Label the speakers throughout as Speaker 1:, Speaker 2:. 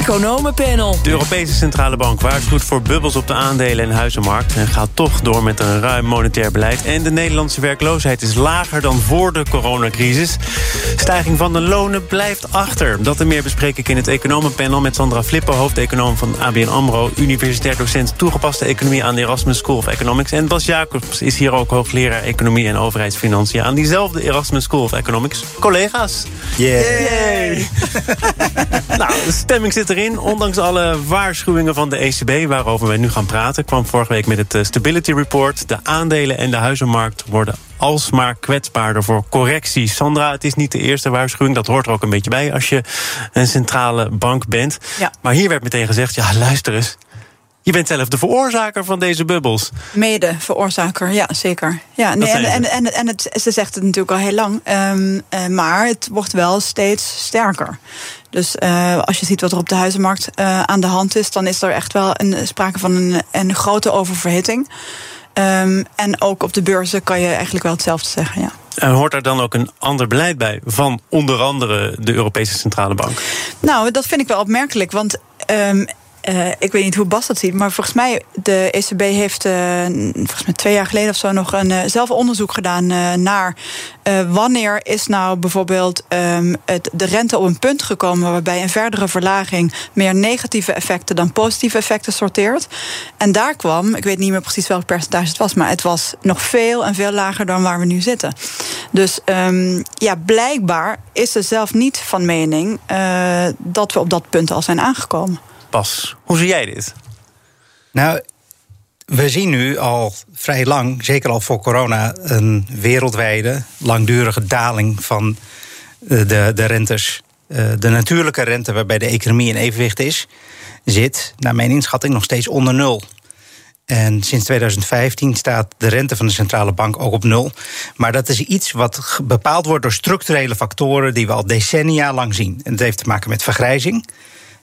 Speaker 1: Economenpanel.
Speaker 2: De Europese Centrale Bank waarschuwt voor bubbels op de aandelen- en huizenmarkt... en gaat toch door met een ruim monetair beleid. En de Nederlandse werkloosheid is lager dan voor de coronacrisis. Stijging van de lonen blijft achter. Dat en meer bespreek ik in het Economenpanel met Sandra Flippen... hoofdeconoom van ABN AMRO, universitair docent... toegepaste economie aan de Erasmus School of Economics. En Bas Jacobs is hier ook hoogleraar economie en overheidsfinanciën... aan diezelfde Erasmus School of Economics. Collega's.
Speaker 3: Yay.
Speaker 2: nou, de stemming zit erin. Ondanks alle waarschuwingen van de ECB, waarover we nu gaan praten... kwam vorige week met het eh, Stability Report. De aandelen en de huizenmarkt worden alsmaar kwetsbaarder voor correctie. Sandra, het is niet de eerste waarschuwing. Dat hoort er ook een beetje bij als je een centrale bank bent.
Speaker 4: Ja.
Speaker 2: Maar hier werd meteen gezegd, ja, luister eens... Je bent zelf de veroorzaker van deze bubbels.
Speaker 4: Mede veroorzaker, ja, zeker. Ja, nee, en,
Speaker 2: zei ze.
Speaker 4: en, en, en het, ze zegt het natuurlijk al heel lang. ehm, eh, maar het wordt wel steeds sterker. Dus eh, als je ziet wat er op de huizenmarkt eh, aan de hand is, dan is er echt wel een, sprake van een, een grote oververhitting. Ehm, en ook op de beurzen kan je eigenlijk wel hetzelfde zeggen. Ja.
Speaker 2: En hoort er dan ook een ander beleid bij van onder andere de Europese Centrale Bank?
Speaker 4: Nou, dat vind ik wel opmerkelijk. Want ehm, eh, ik weet niet hoe Bas dat ziet, maar volgens mij de ECB heeft eh, volgens mij twee jaar geleden of zo nog een eh, zelf onderzoek gedaan naar wanneer is nou bijvoorbeeld ehm, het, de rente op een punt gekomen waarbij een verdere verlaging meer negatieve effecten dan positieve effecten sorteert. En daar kwam, ik weet niet meer precies welk percentage het was, maar het was nog veel en veel lager dan waar we nu zitten. Dus ehm, ja, blijkbaar is ze zelf niet van mening dat we op dat punt al zijn aangekomen.
Speaker 2: Pas, hoe zie jij dit?
Speaker 3: Nou, we zien nu al vrij lang, zeker al voor corona, een wereldwijde langdurige daling van eh, de, de rentes. Eh, De natuurlijke rente, waarbij de economie in evenwicht is, zit, naar mijn inschatting, nog steeds onder nul. En sinds 2015 staat de rente van de centrale bank ook op nul. Maar dat is iets wat bepaald wordt door structurele factoren die we al decennia lang zien. En dat heeft te maken met vergrijzing.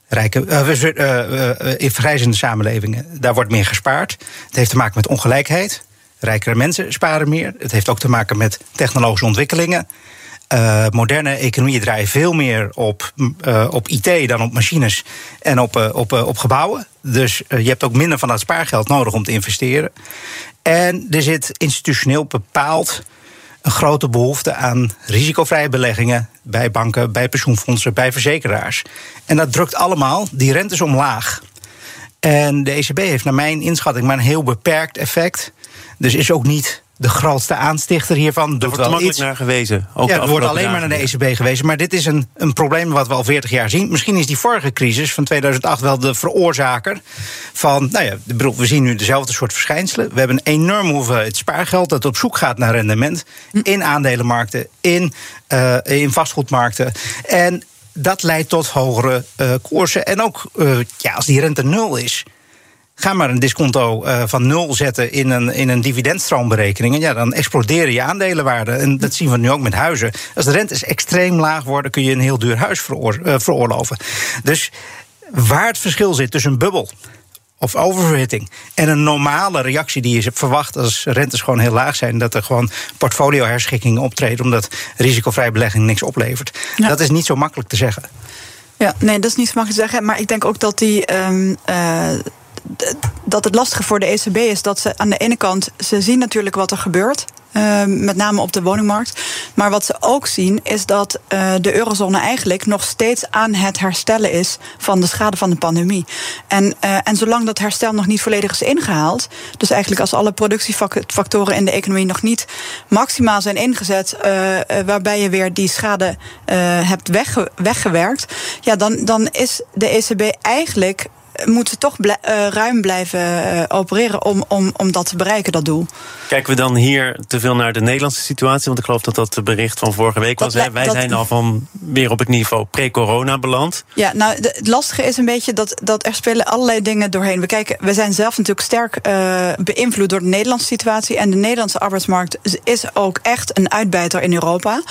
Speaker 3: Rijke, eh, we- eh, eh, in vergrijzende samenlevingen, daar wordt meer gespaard. Het heeft te maken met ongelijkheid. Rijkere mensen sparen meer. Het heeft ook te maken met technologische ontwikkelingen. Eh, moderne economieën draaien veel meer op, m, eh, op IT dan op machines en op, eh, op, eh, op gebouwen. Dus eh, je hebt ook minder van dat spaargeld nodig om te investeren. En er zit institutioneel bepaald een grote behoefte aan risicovrije beleggingen bij banken, bij pensioenfondsen, bij verzekeraars. En dat drukt allemaal die rentes omlaag. En de ECB heeft naar mijn inschatting maar een heel beperkt effect. Dus is ook niet de grootste aanstichter hiervan.
Speaker 2: Er wordt makkelijk
Speaker 3: iets.
Speaker 2: naar gewezen. Ook
Speaker 3: ja, er wordt alleen maar naar de ECB gewezen. Maar dit is een, een probleem wat we al 40 jaar zien. Misschien is die vorige crisis van 2008 wel de veroorzaker van. Nou ja, bedoel, we zien nu dezelfde soort verschijnselen. We hebben een enorme hoeveelheid spaargeld dat op zoek gaat naar rendement. In aandelenmarkten, in, eh, in vastgoedmarkten. En dat leidt tot hogere eh, koersen. En ook eh, ja, als die rente nul is. Ga maar een disconto eh, van nul zetten in een, in een dividendstroomberekening. En ja, dan exploderen je aandelenwaarden. En dat zien we nu ook met huizen. Als de rentes extreem laag worden, kun je een heel duur huis veroor- eh, veroorloven. Dus waar het verschil zit tussen een bubbel of oververhitting en een normale reactie die je verwacht als rentes gewoon heel laag zijn, dat er gewoon portfolioherschikkingen optreden omdat risicovrij belegging niks oplevert.
Speaker 4: Ja.
Speaker 3: Dat is niet zo makkelijk te zeggen.
Speaker 4: Ja, nee, dat is niet zo makkelijk te zeggen. Maar ik denk ook dat die. ehm, eh, dat het lastige voor de ECB is dat ze aan de ene kant. ze zien natuurlijk wat er gebeurt. eh, met name op de woningmarkt. Maar wat ze ook zien is dat eh, de eurozone eigenlijk nog steeds aan het herstellen is van de schade van de pandemie. En, eh, en zolang dat herstel nog niet volledig is ingehaald, dus eigenlijk als alle productiefactoren in de economie nog niet maximaal zijn ingezet, eh, waarbij je weer die schade hebt wegge- weggewerkt, ja, dan, dan is de ECB eigenlijk moeten toch ruim blijven opereren om, om, om dat te bereiken, dat doel.
Speaker 2: Kijken we dan hier te veel naar de Nederlandse situatie? Want ik geloof dat dat de bericht van vorige week was. Wij zijn al van weer op het niveau pre-corona beland.
Speaker 4: Ja, nou, het lastige is een beetje dat, dat er spelen allerlei dingen doorheen. We, kijken, we zijn zelf natuurlijk sterk uh, beïnvloed door de Nederlandse situatie. En de Nederlandse arbeidsmarkt is ook echt een uitbijter in Europa.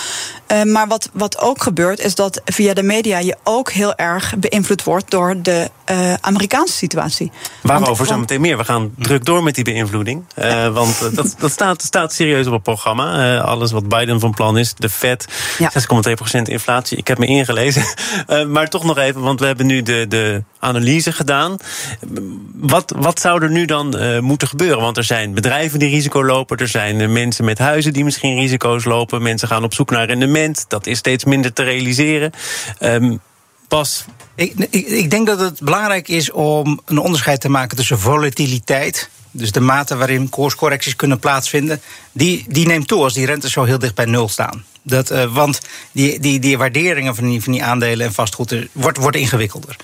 Speaker 4: Maar wat, wat ook gebeurt, is dat via de media je ook heel erg beïnvloed wordt door de uh, Amerikaanse situatie.
Speaker 2: Waarover zo meteen meer? We gaan druk door met die beïnvloeding. Ja. Want dat, dat staat, staat serieus op het programma. alles wat Biden van plan is, de Fed, ja. 6,2% inflatie. Ik heb me ingelezen. maar toch nog even, want we hebben nu de, de analyse gedaan. Wat, wat zou er nu dan moeten gebeuren? Want er zijn bedrijven die risico lopen. Er zijn mensen met huizen die misschien risico's lopen. Mensen gaan op zoek naar rendement. Dat is steeds minder te realiseren. Um, Pas.
Speaker 3: Ik, ik, denk dat het belangrijk is om een onderscheid te maken tussen volatiliteit. Dus de mate waarin koerscorrecties kunnen plaatsvinden, die, die neemt toe als die rentes zo heel dicht bij nul staan. Dat, uh, want die, die, die waarderingen van die, van die aandelen en vastgoed wordt, wordt ingewikkelder.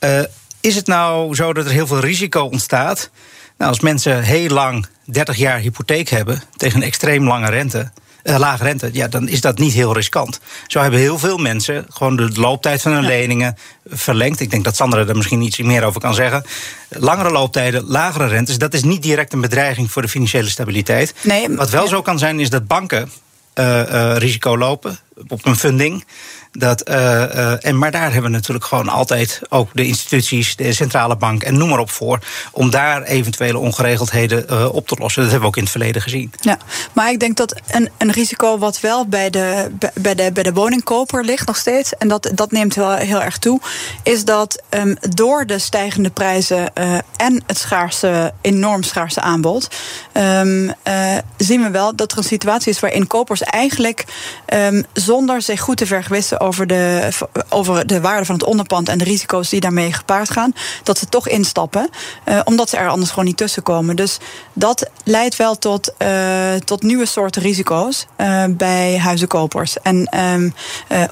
Speaker 3: Uh, is het nou zo dat er heel veel risico ontstaat? Nou, als mensen heel lang 30 jaar hypotheek hebben tegen een extreem lange rente. Uh, lage rente, ja, dan is dat niet heel riskant. Zo hebben heel veel mensen gewoon de looptijd van hun leningen verlengd. Ik denk dat Sandra er misschien iets meer over kan zeggen. Langere looptijden, lagere rentes, dat is niet direct een bedreiging voor de financiële stabiliteit. Nee, Wat wel zo kan zijn, is dat banken uh, uh, risico lopen op een funding. Dat, uh, uh, en, maar daar hebben we natuurlijk gewoon altijd ook de instituties, de centrale bank en noem maar op voor. om daar eventuele ongeregeldheden uh, op te lossen. Dat hebben we ook in het verleden gezien.
Speaker 4: Ja, maar ik denk dat een, een risico wat wel bij de, bij, de, bij de woningkoper ligt nog steeds. en dat, dat neemt wel heel erg toe. is dat um, door de stijgende prijzen en het schaarse, enorm schaarse aanbod. Um, zien we wel dat er een situatie is waarin kopers eigenlijk. Um, zonder zich goed te vergewissen over de, over de waarde van het onderpand en de risico's die daarmee gepaard gaan, dat ze toch instappen, uh, omdat ze er anders gewoon niet tussen komen. Dus dat leidt wel tot, uh, tot nieuwe soorten risico's uh, bij huizenkopers. En, um,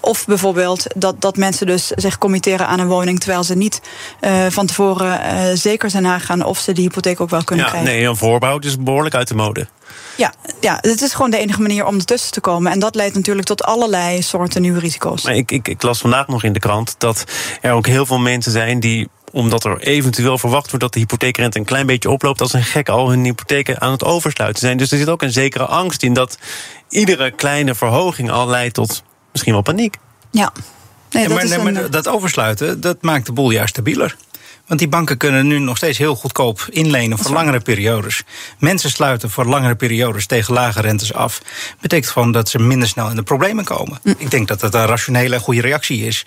Speaker 4: of bijvoorbeeld dat, dat mensen dus zich committeren aan een woning terwijl ze niet van tevoren zeker zijn nagaan of ze die hypotheek ook wel kunnen
Speaker 2: ja,
Speaker 4: krijgen.
Speaker 2: Nee, een voorbouw is behoorlijk uit de mode.
Speaker 4: Ja, ja, het is gewoon de enige manier om ertussen te komen. En dat leidt natuurlijk tot allerlei soorten nieuwe risico's.
Speaker 2: Maar ik, ik, ik las vandaag nog in de krant dat er ook heel veel mensen zijn die omdat er eventueel verwacht wordt dat de hypotheekrente een klein beetje oploopt, als een gek al hun hypotheken aan het oversluiten zijn. Dus er zit ook een zekere angst in dat iedere kleine verhoging al leidt tot misschien wel paniek.
Speaker 4: Ja.
Speaker 3: Nee, dat, maar, nee, maar dat oversluiten, dat maakt de boel juist stabieler. Want die banken kunnen nu nog steeds heel goedkoop inlenen voor langere periodes. Mensen sluiten voor langere periodes tegen lage rentes af. Betekent gewoon dat ze minder snel in de problemen komen. Hm. Ik denk dat dat een rationele en goede reactie is.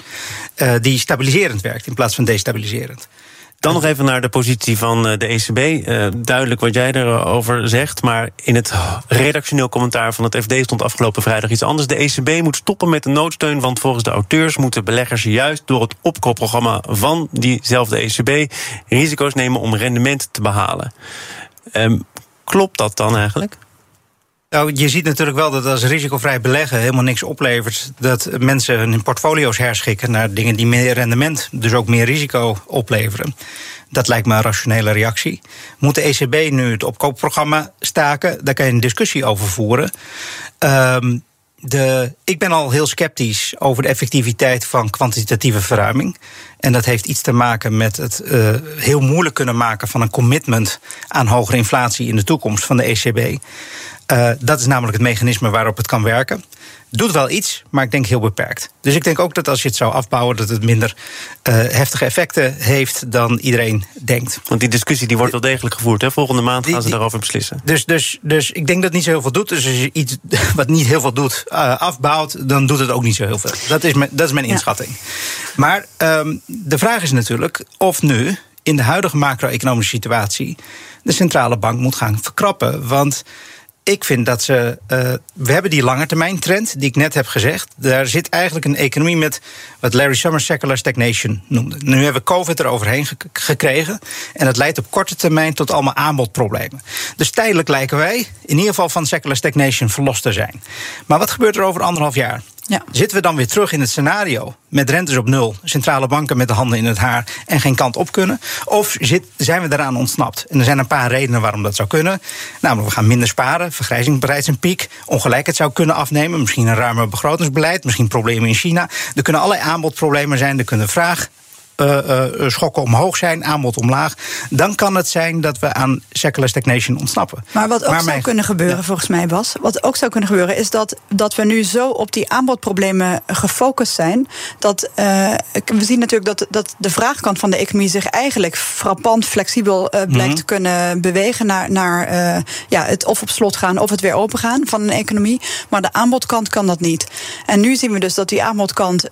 Speaker 3: Uh, die stabiliserend werkt in plaats van destabiliserend.
Speaker 2: Dan nog even naar de positie van eh, de ECB. Uh, duidelijk wat jij erover zegt. Maar in het redactioneel commentaar van het FD stond afgelopen vrijdag iets anders. De ECB moet stoppen met de noodsteun. Want volgens de auteurs moeten beleggers juist door het opkoopprogramma van diezelfde ECB risico's nemen om rendement te behalen. Um, klopt dat dan eigenlijk?
Speaker 3: Nou, je ziet natuurlijk wel dat als risicovrij beleggen helemaal niks oplevert, dat mensen hun portfolio's herschikken naar dingen die meer rendement, dus ook meer risico opleveren. Dat lijkt me een rationele reactie. Moet de ECB nu het opkoopprogramma staken? Daar kan je een discussie over voeren. Um, de, ik ben al heel sceptisch over de effectiviteit van kwantitatieve verruiming. En dat heeft iets te maken met het uh, heel moeilijk kunnen maken van een commitment aan hogere inflatie in de toekomst van de ECB. Uh, dat is namelijk het mechanisme waarop het kan werken. Doet wel iets, maar ik denk heel beperkt. Dus ik denk ook dat als je het zou afbouwen, dat het minder uh, heftige effecten heeft dan iedereen denkt.
Speaker 2: Want die discussie die wordt wel degelijk gevoerd. Hè? Volgende maand gaan ze daarover beslissen.
Speaker 3: Dus, dus, dus ik denk dat het niet zo heel veel doet. Dus als je iets wat niet heel veel doet uh, afbouwt, dan doet het ook niet zo heel veel. Dat is mijn, dat is mijn inschatting. Ja. Maar um, de vraag is natuurlijk of nu, in de huidige macro-economische situatie, de centrale bank moet gaan verkrappen. Want ik vind dat ze. Uh, we hebben die langetermijntrend, die ik net heb gezegd. Daar zit eigenlijk een economie met wat Larry Summers secular stagnation noemde. Nu hebben we COVID eroverheen gekregen. En dat leidt op korte termijn tot allemaal aanbodproblemen. Dus tijdelijk lijken wij, in ieder geval van secular stagnation, verlost te zijn. Maar wat gebeurt er over anderhalf jaar? Ja. Zitten we dan weer terug in het scenario met rentes op nul, centrale banken met de handen in het haar en geen kant op kunnen? Of zijn we eraan ontsnapt? En er zijn een paar redenen waarom dat zou kunnen. Namelijk, we gaan minder sparen, vergrijzing bereidt een piek, ongelijkheid zou kunnen afnemen, misschien een ruimer begrotingsbeleid, misschien problemen in China. Er kunnen allerlei aanbodproblemen zijn, er kunnen vraag schokken omhoog zijn, aanbod omlaag, dan kan het zijn dat we aan secular stagnation ontsnappen.
Speaker 4: Maar wat ook zou kunnen gebeuren, volgens mij, Bas, wat ook zou kunnen gebeuren, is dat, dat we nu zo op die aanbodproblemen gefocust zijn. Dat uh, we zien natuurlijk dat, dat de vraagkant van de economie zich eigenlijk frappant flexibel uh, blijkt te kunnen bewegen naar, naar uh, ja, het of op slot gaan of het weer open gaan van een economie. Maar de aanbodkant kan dat niet. En nu zien we dus dat die aanbodkant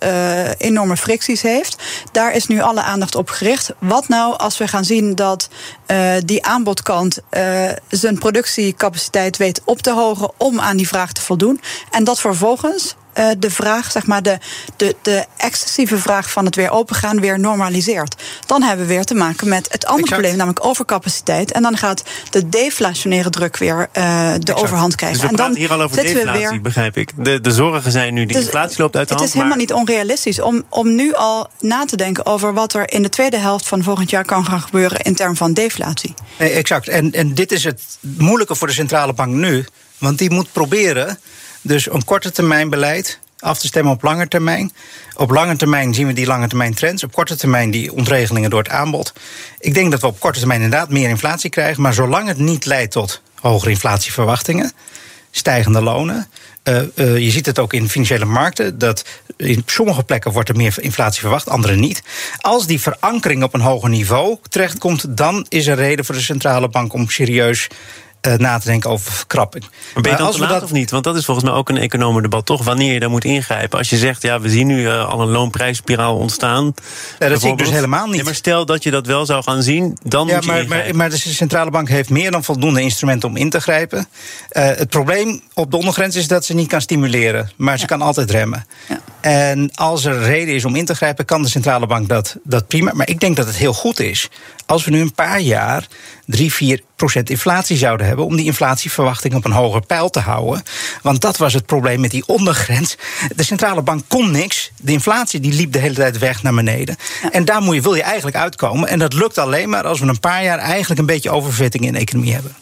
Speaker 4: enorme fricties heeft. Daar is nu alle aandacht op gericht. Wat nou als we gaan zien dat uh, die aanbodkant uh, zijn productiecapaciteit weet op te hogen om aan die vraag te voldoen. En dat vervolgens uh, de vraag, zeg maar, de, de, de excessieve vraag van het weer opengaan weer normaliseert. Dan hebben we weer te maken met het andere probleem, namelijk overcapaciteit. En dan gaat de deflationaire druk weer uh, de overhand krijgen.
Speaker 2: Dus
Speaker 4: we
Speaker 2: en dan hier al over deflatie, weer... begrijp ik. De, de zorgen zijn nu, de dus, inflatie loopt uit de
Speaker 4: hand. Het is helemaal niet onrealistisch om, om nu al na te denken over wat er in de tweede helft van volgend jaar kan gaan gebeuren in termen van deflatie.
Speaker 3: Nee, exact. En, en dit is het moeilijke voor de centrale bank nu. Want die moet proberen dus een korte termijn beleid af te stemmen op lange termijn. Op lange termijn zien we die lange termijn trends. Op korte termijn die ontregelingen door het aanbod. Ik denk dat we op korte termijn inderdaad meer inflatie krijgen. Maar zolang het niet leidt tot hogere inflatieverwachtingen, stijgende lonen. Uh, uh, je ziet het ook in financiële markten. Dat in sommige plekken wordt er meer inflatie verwacht, andere niet. Als die verankering op een hoger niveau terechtkomt, dan is er reden voor de centrale bank om serieus uh, na te denken over verkrapping.
Speaker 2: Maar ben je dan als te laat dat... of niet? Want dat is volgens mij ook een economendebat, toch? Wanneer je daar moet ingrijpen. Als je zegt, ja, we zien nu uh, al een loonprijsspiraal ontstaan.
Speaker 3: Ja, dat zie ik dus helemaal niet. Ja,
Speaker 2: maar stel dat je dat wel zou gaan zien, dan ja, moet je
Speaker 3: maar, maar, maar, de centrale bank heeft meer dan voldoende instrumenten om in te grijpen. Uh, het probleem op de ondergrens is dat ze niet kan stimuleren. Maar ze kan altijd remmen. Ja. En als er reden is om in te grijpen, kan de centrale bank dat, dat prima. Maar ik denk dat het heel goed is als we nu een paar jaar 3, 4 procent inflatie zouden hebben. om die inflatieverwachting op een hoger pijl te houden. Want dat was het probleem met die ondergrens. De centrale bank kon niks. De inflatie die liep de hele tijd weg naar beneden. En daar moet je, wil je eigenlijk uitkomen. En dat lukt alleen maar als we een paar jaar eigenlijk een beetje overvetting in de economie hebben.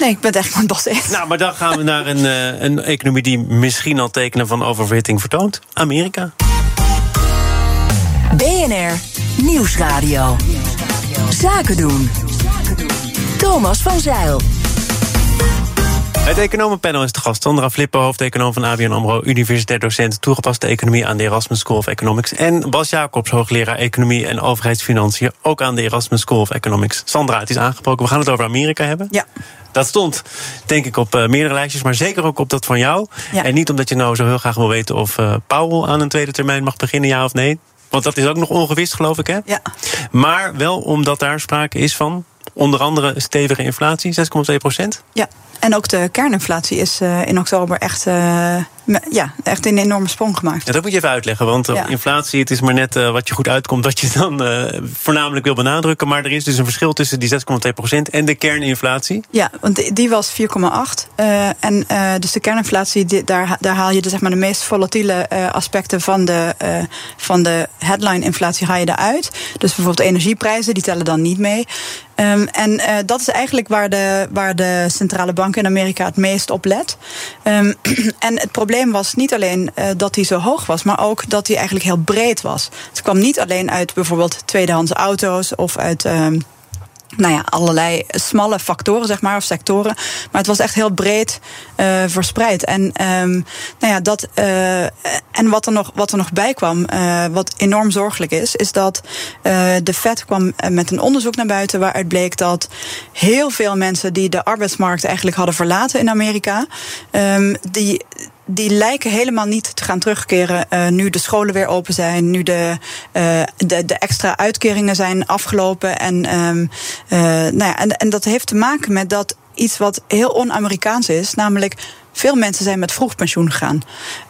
Speaker 4: Nee, ik ben het echt van het
Speaker 2: Nou, maar dan gaan we naar een, uh, een economie die misschien al tekenen van oververhitting vertoont. Amerika.
Speaker 1: BNR Nieuwsradio. Zaken doen. Thomas van Zeil.
Speaker 2: Het economenpanel is te gast. Sandra Flippen, hoofdeconoom van ABN AMRO... universitair docent toegepaste economie aan de Erasmus School of Economics... en Bas Jacobs, hoogleraar economie en overheidsfinanciën... ook aan de Erasmus School of Economics. Sandra, het is aangesproken. We gaan het over Amerika hebben.
Speaker 4: Ja.
Speaker 2: Dat stond, denk ik, op uh, meerdere lijstjes, maar zeker ook op dat van jou. Ja. En niet omdat je nou zo heel graag wil weten of uh, Powell aan een tweede termijn mag beginnen, ja of nee. Want dat is ook nog ongewist, geloof ik, hè?
Speaker 4: Ja.
Speaker 2: Maar wel omdat daar sprake is van onder andere stevige inflatie, 6,2 procent.
Speaker 4: Ja, en ook de kerninflatie is uh, in oktober echt uh, ja, echt een enorme sprong gemaakt.
Speaker 2: Ja, dat moet je even uitleggen, want uh, inflatie, het is maar net uh, wat je goed uitkomt, wat je dan uh, voornamelijk wil benadrukken. Maar er is dus een verschil tussen die 6,2% en de kerninflatie.
Speaker 4: Ja, want die, was 4,8. en dus de kerninflatie, die, daar, daar haal je de, zeg maar, de meest volatiele aspecten van de, van de headline-inflatie haal je eruit. Dus bijvoorbeeld energieprijzen, die tellen dan niet mee. Um, en dat is eigenlijk waar de, waar de centrale bank in Amerika het meest op let. Um, en het probleem probleem was niet alleen uh, dat hij zo hoog was, maar ook dat hij eigenlijk heel breed was. Het kwam niet alleen uit bijvoorbeeld tweedehands auto's of uit. Uh, nou ja, allerlei smalle factoren, zeg maar, of sectoren. Maar het was echt heel breed uh, verspreid. En, um, nou ja, dat, uh, en wat er nog, wat er nog bij kwam, wat enorm zorgelijk is, is dat de Fed kwam met een onderzoek naar buiten waaruit bleek dat heel veel mensen die de arbeidsmarkt eigenlijk hadden verlaten in Amerika, um, die die lijken helemaal niet te gaan terugkeren uh, nu de scholen weer open zijn, nu de, uh, de, de, extra uitkeringen zijn afgelopen. En, um, uh, nou ja, en, en dat heeft te maken met dat iets wat heel on-Amerikaans is, namelijk veel mensen zijn met vroeg pensioen gegaan.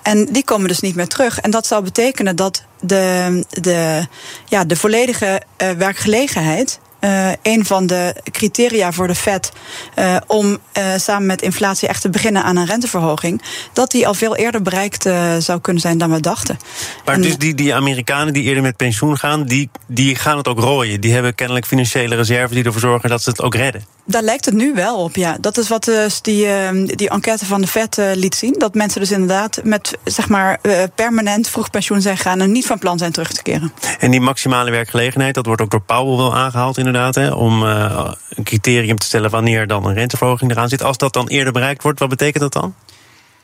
Speaker 4: En die komen dus niet meer terug. En dat zou betekenen dat de, de, ja, de volledige werkgelegenheid uh, een van de criteria voor de Fed uh, om uh, samen met inflatie echt te beginnen aan een renteverhoging, dat die al veel eerder bereikt zou kunnen zijn dan we dachten.
Speaker 2: Maar en, dus die, die Amerikanen die eerder met pensioen gaan, die, die gaan het ook rooien. Die hebben kennelijk financiële reserves die ervoor zorgen dat ze het ook redden.
Speaker 4: Daar lijkt het nu wel op, ja. Dat is wat die, die enquête van de Fed liet zien. Dat mensen dus inderdaad met zeg maar permanent vroeg pensioen zijn gaan en niet van plan zijn terug te keren.
Speaker 2: En die maximale werkgelegenheid, dat wordt ook door Powell wel aangehaald inderdaad. Hè, om uh, een criterium te stellen wanneer dan een renteverhoging eraan zit. Als dat dan eerder bereikt wordt, wat betekent dat dan?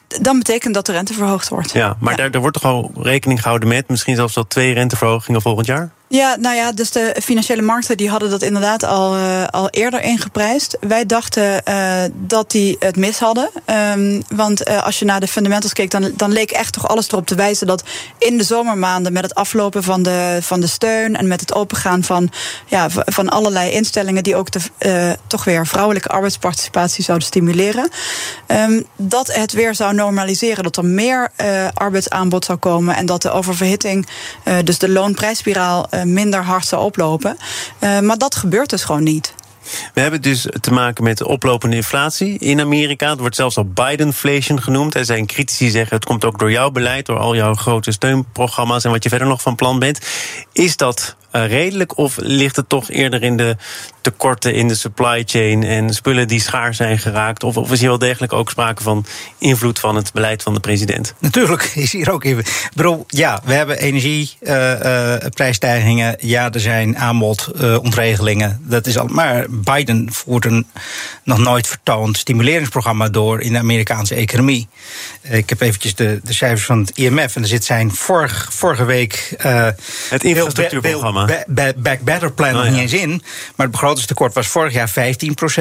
Speaker 4: dan betekent dat de rente verhoogd wordt.
Speaker 2: Ja, maar Daar, daar wordt toch al rekening gehouden met misschien zelfs wel twee renteverhogingen volgend jaar?
Speaker 4: Ja, nou ja, dus de financiële markten die hadden dat inderdaad al, uh, al eerder ingeprijsd. Wij dachten uh, dat die het mis hadden. Um, want uh, als je naar de fundamentals keek, dan, dan leek echt toch alles erop te wijzen dat in de zomermaanden met het aflopen van de, van de steun en met het opengaan van, ja, van allerlei instellingen die ook de, toch weer vrouwelijke arbeidsparticipatie zouden stimuleren, um, dat het weer zou normaliseren. Dat er meer arbeidsaanbod zou komen en dat de oververhitting, dus de loonprijsspiraal eh, minder hard zou oplopen. Eh, maar dat gebeurt dus gewoon niet.
Speaker 2: We hebben dus te maken met oplopende inflatie in Amerika. Het wordt zelfs al Bidenflation genoemd. Er zijn critici zeggen het komt ook door jouw beleid, door al jouw grote steunprogramma's en wat je verder nog van plan bent. Is dat redelijk? Of ligt het toch eerder in de tekorten in de supply chain en spullen die schaars zijn geraakt? Of, of is hier wel degelijk ook sprake van invloed van het beleid van de president?
Speaker 3: Natuurlijk is hier ook even. Bro, ja, we hebben energieprijsstijgingen. Uh, uh, ja, er zijn aanbodontregelingen. dat is al. Maar Biden voert een nog nooit vertoond stimuleringsprogramma door in de Amerikaanse economie. Ik heb eventjes de, de cijfers van het IMF en er zit zijn vorige, vorige week.
Speaker 2: het infrastructuurprogramma.
Speaker 3: Back Better Plan nog oh, niet eens in. Maar het begrotingstekort was vorig jaar 15%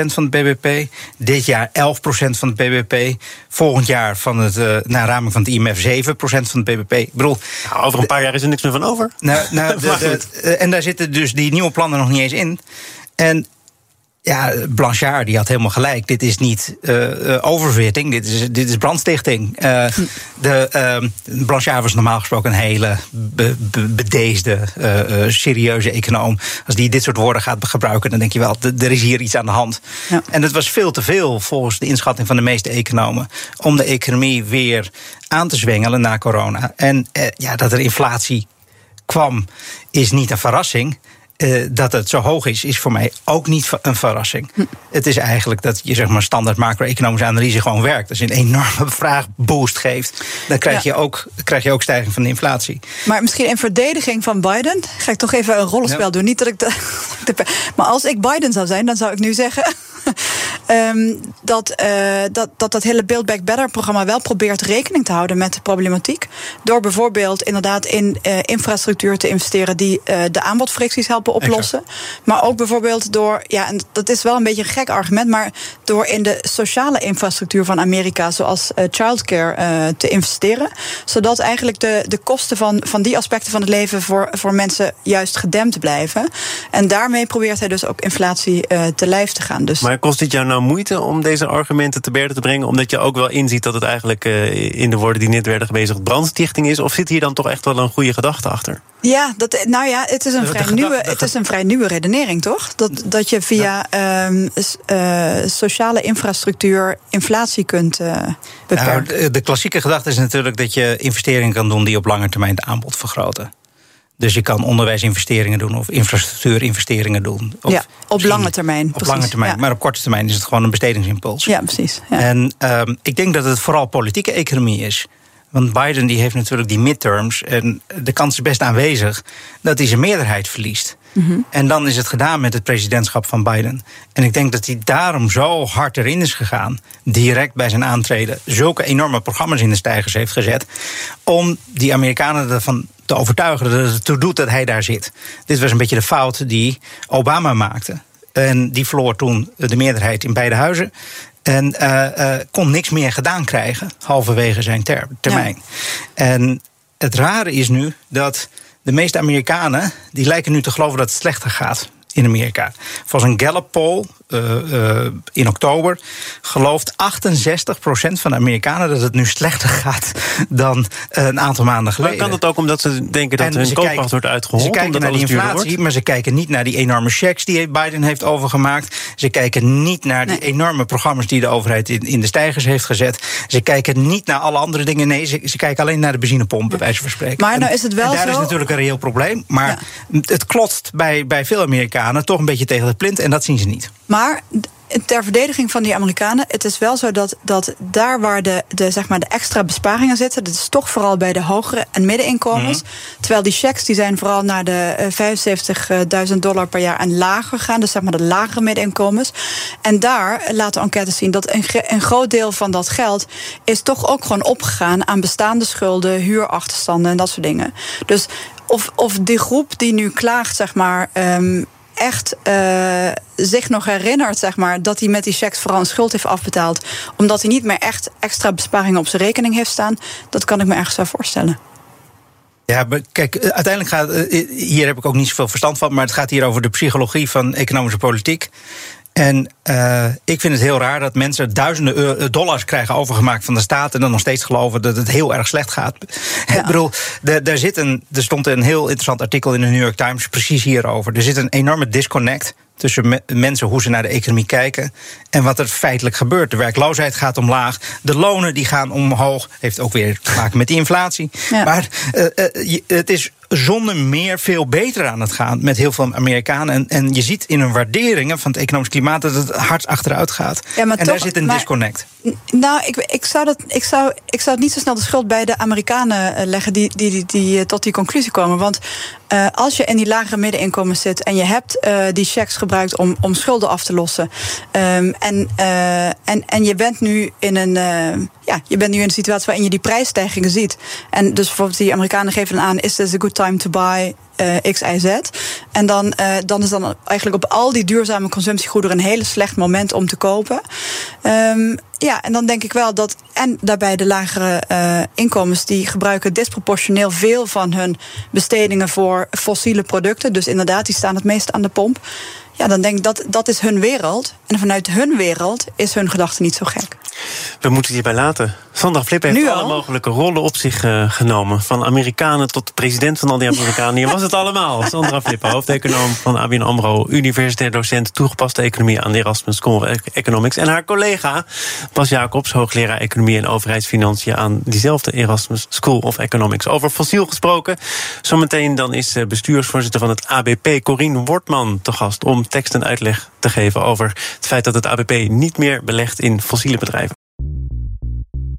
Speaker 3: van het BBP. Dit jaar 11% van het BBP. Volgend jaar van het, uh, naar raming van het IMF 7% van het BBP. Ik bedoel,
Speaker 2: nou, over een paar jaar is er niks meer van over.
Speaker 3: Nou, nou de, de, en daar zitten dus die nieuwe plannen nog niet eens in. En ja, Blanchard die had helemaal gelijk. Dit is niet uh, dit is, dit is brandstichting. Uh, de, uh, Blanchard was normaal gesproken een hele be, be, bedeesde, serieuze econoom. Als die dit soort woorden gaat gebruiken, dan denk je wel, er is hier iets aan de hand. Ja. En het was veel te veel, volgens de inschatting van de meeste economen, om de economie weer aan te zwengelen na corona. En ja, dat er inflatie kwam, is niet een verrassing. Uh, dat het zo hoog is, is voor mij ook niet een verrassing. Hm. Het is eigenlijk dat je zeg maar standaard macro-economische analyse gewoon werkt. Als je een enorme vraagboost geeft, dan krijg, ja. je ook, krijg je ook stijging van de inflatie.
Speaker 4: Maar misschien in verdediging van Biden, ga ik toch even een rollenspel ja. doen. Niet dat ik. De, maar als ik Biden zou zijn, dan zou ik nu zeggen. um, dat, uh, dat, dat dat hele Build Back Better programma wel probeert rekening te houden met de problematiek. Door bijvoorbeeld inderdaad in uh, infrastructuur te investeren die uh, de aanbodfricties helpen oplossen. Exact. Maar ook bijvoorbeeld door, ja, en dat is wel een beetje een gek argument, maar door in de sociale infrastructuur van Amerika, zoals childcare, te investeren. Zodat eigenlijk de, de kosten van, van die aspecten van het leven voor, voor mensen juist gedempt blijven. En daarmee probeert hij dus ook inflatie te lijf te gaan. Dus
Speaker 2: maar kost het jou nou moeite om deze argumenten te berden te brengen? Omdat je ook wel inziet dat het eigenlijk uh, in de woorden die net werden gebezigd brandstichting is? Of zit hier dan toch echt wel een goede gedachte achter?
Speaker 4: Ja, dat, nou ja, het is een, vrij, nieuwe, het is een vrij nieuwe redenering, toch? Dat, dat je via ja. um, uh, sociale infrastructuur inflatie kunt uh, beperken.
Speaker 3: Nou, de, de klassieke gedachte is natuurlijk dat je investeringen kan doen die op lange termijn het aanbod vergroten. Dus je kan onderwijsinvesteringen doen of infrastructuurinvesteringen doen. Of
Speaker 4: ja, op lange termijn.
Speaker 3: Op
Speaker 4: precies,
Speaker 3: lange termijn.
Speaker 4: Ja.
Speaker 3: Maar op korte termijn is het gewoon een bestedingsimpuls.
Speaker 4: Ja, precies. Ja.
Speaker 3: En um, ik denk dat het vooral politieke economie is. Want Biden die heeft natuurlijk die midterms. En de kans is best aanwezig dat hij zijn meerderheid verliest. Mm -hmm. En dan is het gedaan met het presidentschap van Biden. En ik denk dat hij daarom zo hard erin is gegaan. Direct bij zijn aantreden. Zulke enorme programma's in de stijgers heeft gezet. Om die Amerikanen ervan te overtuigen dat het ertoe doet dat hij daar zit. Dit was een beetje de fout die Obama maakte. En die verloor toen de meerderheid in beide huizen. En uh, uh, kon niks meer gedaan krijgen, halverwege zijn ter termijn. Ja. En het rare is nu dat de meeste Amerikanen... die lijken nu te geloven dat het slechter gaat in Amerika. Volgens een Gallup-poll in oktober gelooft 68% van de Amerikanen dat het nu slechter gaat dan een aantal maanden geleden.
Speaker 2: Maar kan dat ook omdat ze denken dat en hun koopkracht wordt uitgehold?
Speaker 3: Ze kijken naar die inflatie, maar ze kijken niet naar die enorme checks die Biden heeft overgemaakt. Ze kijken niet naar die enorme programma's die de overheid in, in de stijgers heeft gezet. Ze kijken niet naar alle andere dingen. Nee, ze, ze kijken alleen naar de benzinepomp, bij wijze van spreken.
Speaker 4: Maar nou is het wel
Speaker 3: en daar is natuurlijk een reëel probleem. Maar het klotst bij, bij veel Amerikanen toch een beetje tegen het plint. En dat zien ze niet.
Speaker 4: Maar ter verdediging van die Amerikanen, het is wel zo dat, dat daar waar de, de, zeg maar de extra besparingen zitten, dat is toch vooral bij de hogere en middeninkomens. Mhm. Terwijl die checks die zijn vooral naar de 75.000 eh, dollar per jaar en lager gaan, dus zeg maar de lagere middeninkomens. En daar laten enquêtes zien dat een, een groot deel van dat geld is toch ook gewoon opgegaan aan bestaande schulden, huurachterstanden en dat soort dingen. Dus of, of die groep die nu klaagt, zeg maar. Um, echt uh, zich nog herinnert, zeg maar, dat hij met die checks vooral een schuld heeft afbetaald. Omdat hij niet meer echt extra besparingen op zijn rekening heeft staan. Dat kan ik me ergens wel voorstellen.
Speaker 3: Ja, kijk, eh, uiteindelijk gaat. Eh, hier heb ik ook niet zoveel verstand van. Maar het gaat hier over de psychologie van economische politiek. En uh, ik vind het heel raar dat mensen duizenden eh, dollars krijgen overgemaakt van de staat. en dan nog steeds geloven dat het heel erg slecht gaat. Ik bedoel, daar zit een, er stond een heel interessant artikel in de New York Times precies hierover. Er zit een enorme disconnect tussen mensen, hoe ze naar de economie kijken en wat er feitelijk gebeurt. De werkloosheid gaat omlaag, de lonen die gaan omhoog. Heeft ook weer te maken met die inflatie. Maar uh, uh, het is zonder meer veel beter aan het gaan met heel veel Amerikanen. En, en je ziet in hun waarderingen van het economisch klimaat dat het hard achteruit gaat. Ja, maar en daar zit een disconnect.
Speaker 4: Nou, ik, ik, zou dat, ik, zou, ik zou het niet zo snel de schuld bij de Amerikanen eh, leggen die, die, die, die tot die conclusie komen. Want uh, als je in die lagere middeninkomens zit en je hebt uh, die checks gebruikt om, om schulden af te lossen. Um, en, uh, en, en je bent nu in een. Ja, je bent nu in een situatie waarin je die prijsstijgingen ziet. En dus bijvoorbeeld die Amerikanen geven aan: is this a good time to buy? uh, X, Y, Z. En dan, uh, dan is dan eigenlijk op al die duurzame consumptiegoederen een hele slecht moment om te kopen. Um, ja, en dan denk ik wel dat. En daarbij de lagere uh, inkomens, die gebruiken disproportioneel veel van hun bestedingen voor fossiele producten. Dus inderdaad, die staan het meest aan de pomp. Ja, dan denk ik dat dat is hun wereld. En vanuit hun wereld is hun gedachte niet zo gek.
Speaker 2: We moeten het hierbij laten. Sandra Flip heeft alle mogelijke rollen op zich uh, genomen. Van Amerikanen tot de president van al die Amerikanen. Hier was het allemaal. Sandra Flip, hoofdeconoom van ABN AMRO... universitair docent toegepaste economie aan de Erasmus School of Economics. En haar collega Bas Jacobs, hoogleraar economie en overheidsfinanciën... aan diezelfde Erasmus School of Economics. Over fossiel gesproken. Zometeen dan is bestuursvoorzitter van het ABP, Corine Wortman, te gast... om tekst en uitleg te geven over het feit dat het ABP niet meer belegt in fossiele bedrijven.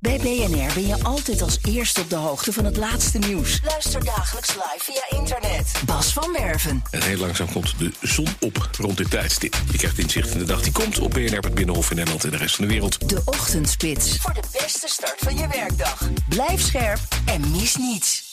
Speaker 1: Bij BNR ben je altijd als eerste op de hoogte van het laatste nieuws. Luister dagelijks live via internet. Bas van Werven.
Speaker 5: En heel langzaam komt de zon op rond dit tijdstip. Je krijgt inzicht in de dag die komt op BNR, het Binnenhof in Nederland en de rest van de wereld.
Speaker 1: De Ochtendspits. Voor de beste start van je werkdag. Blijf scherp en mis niets.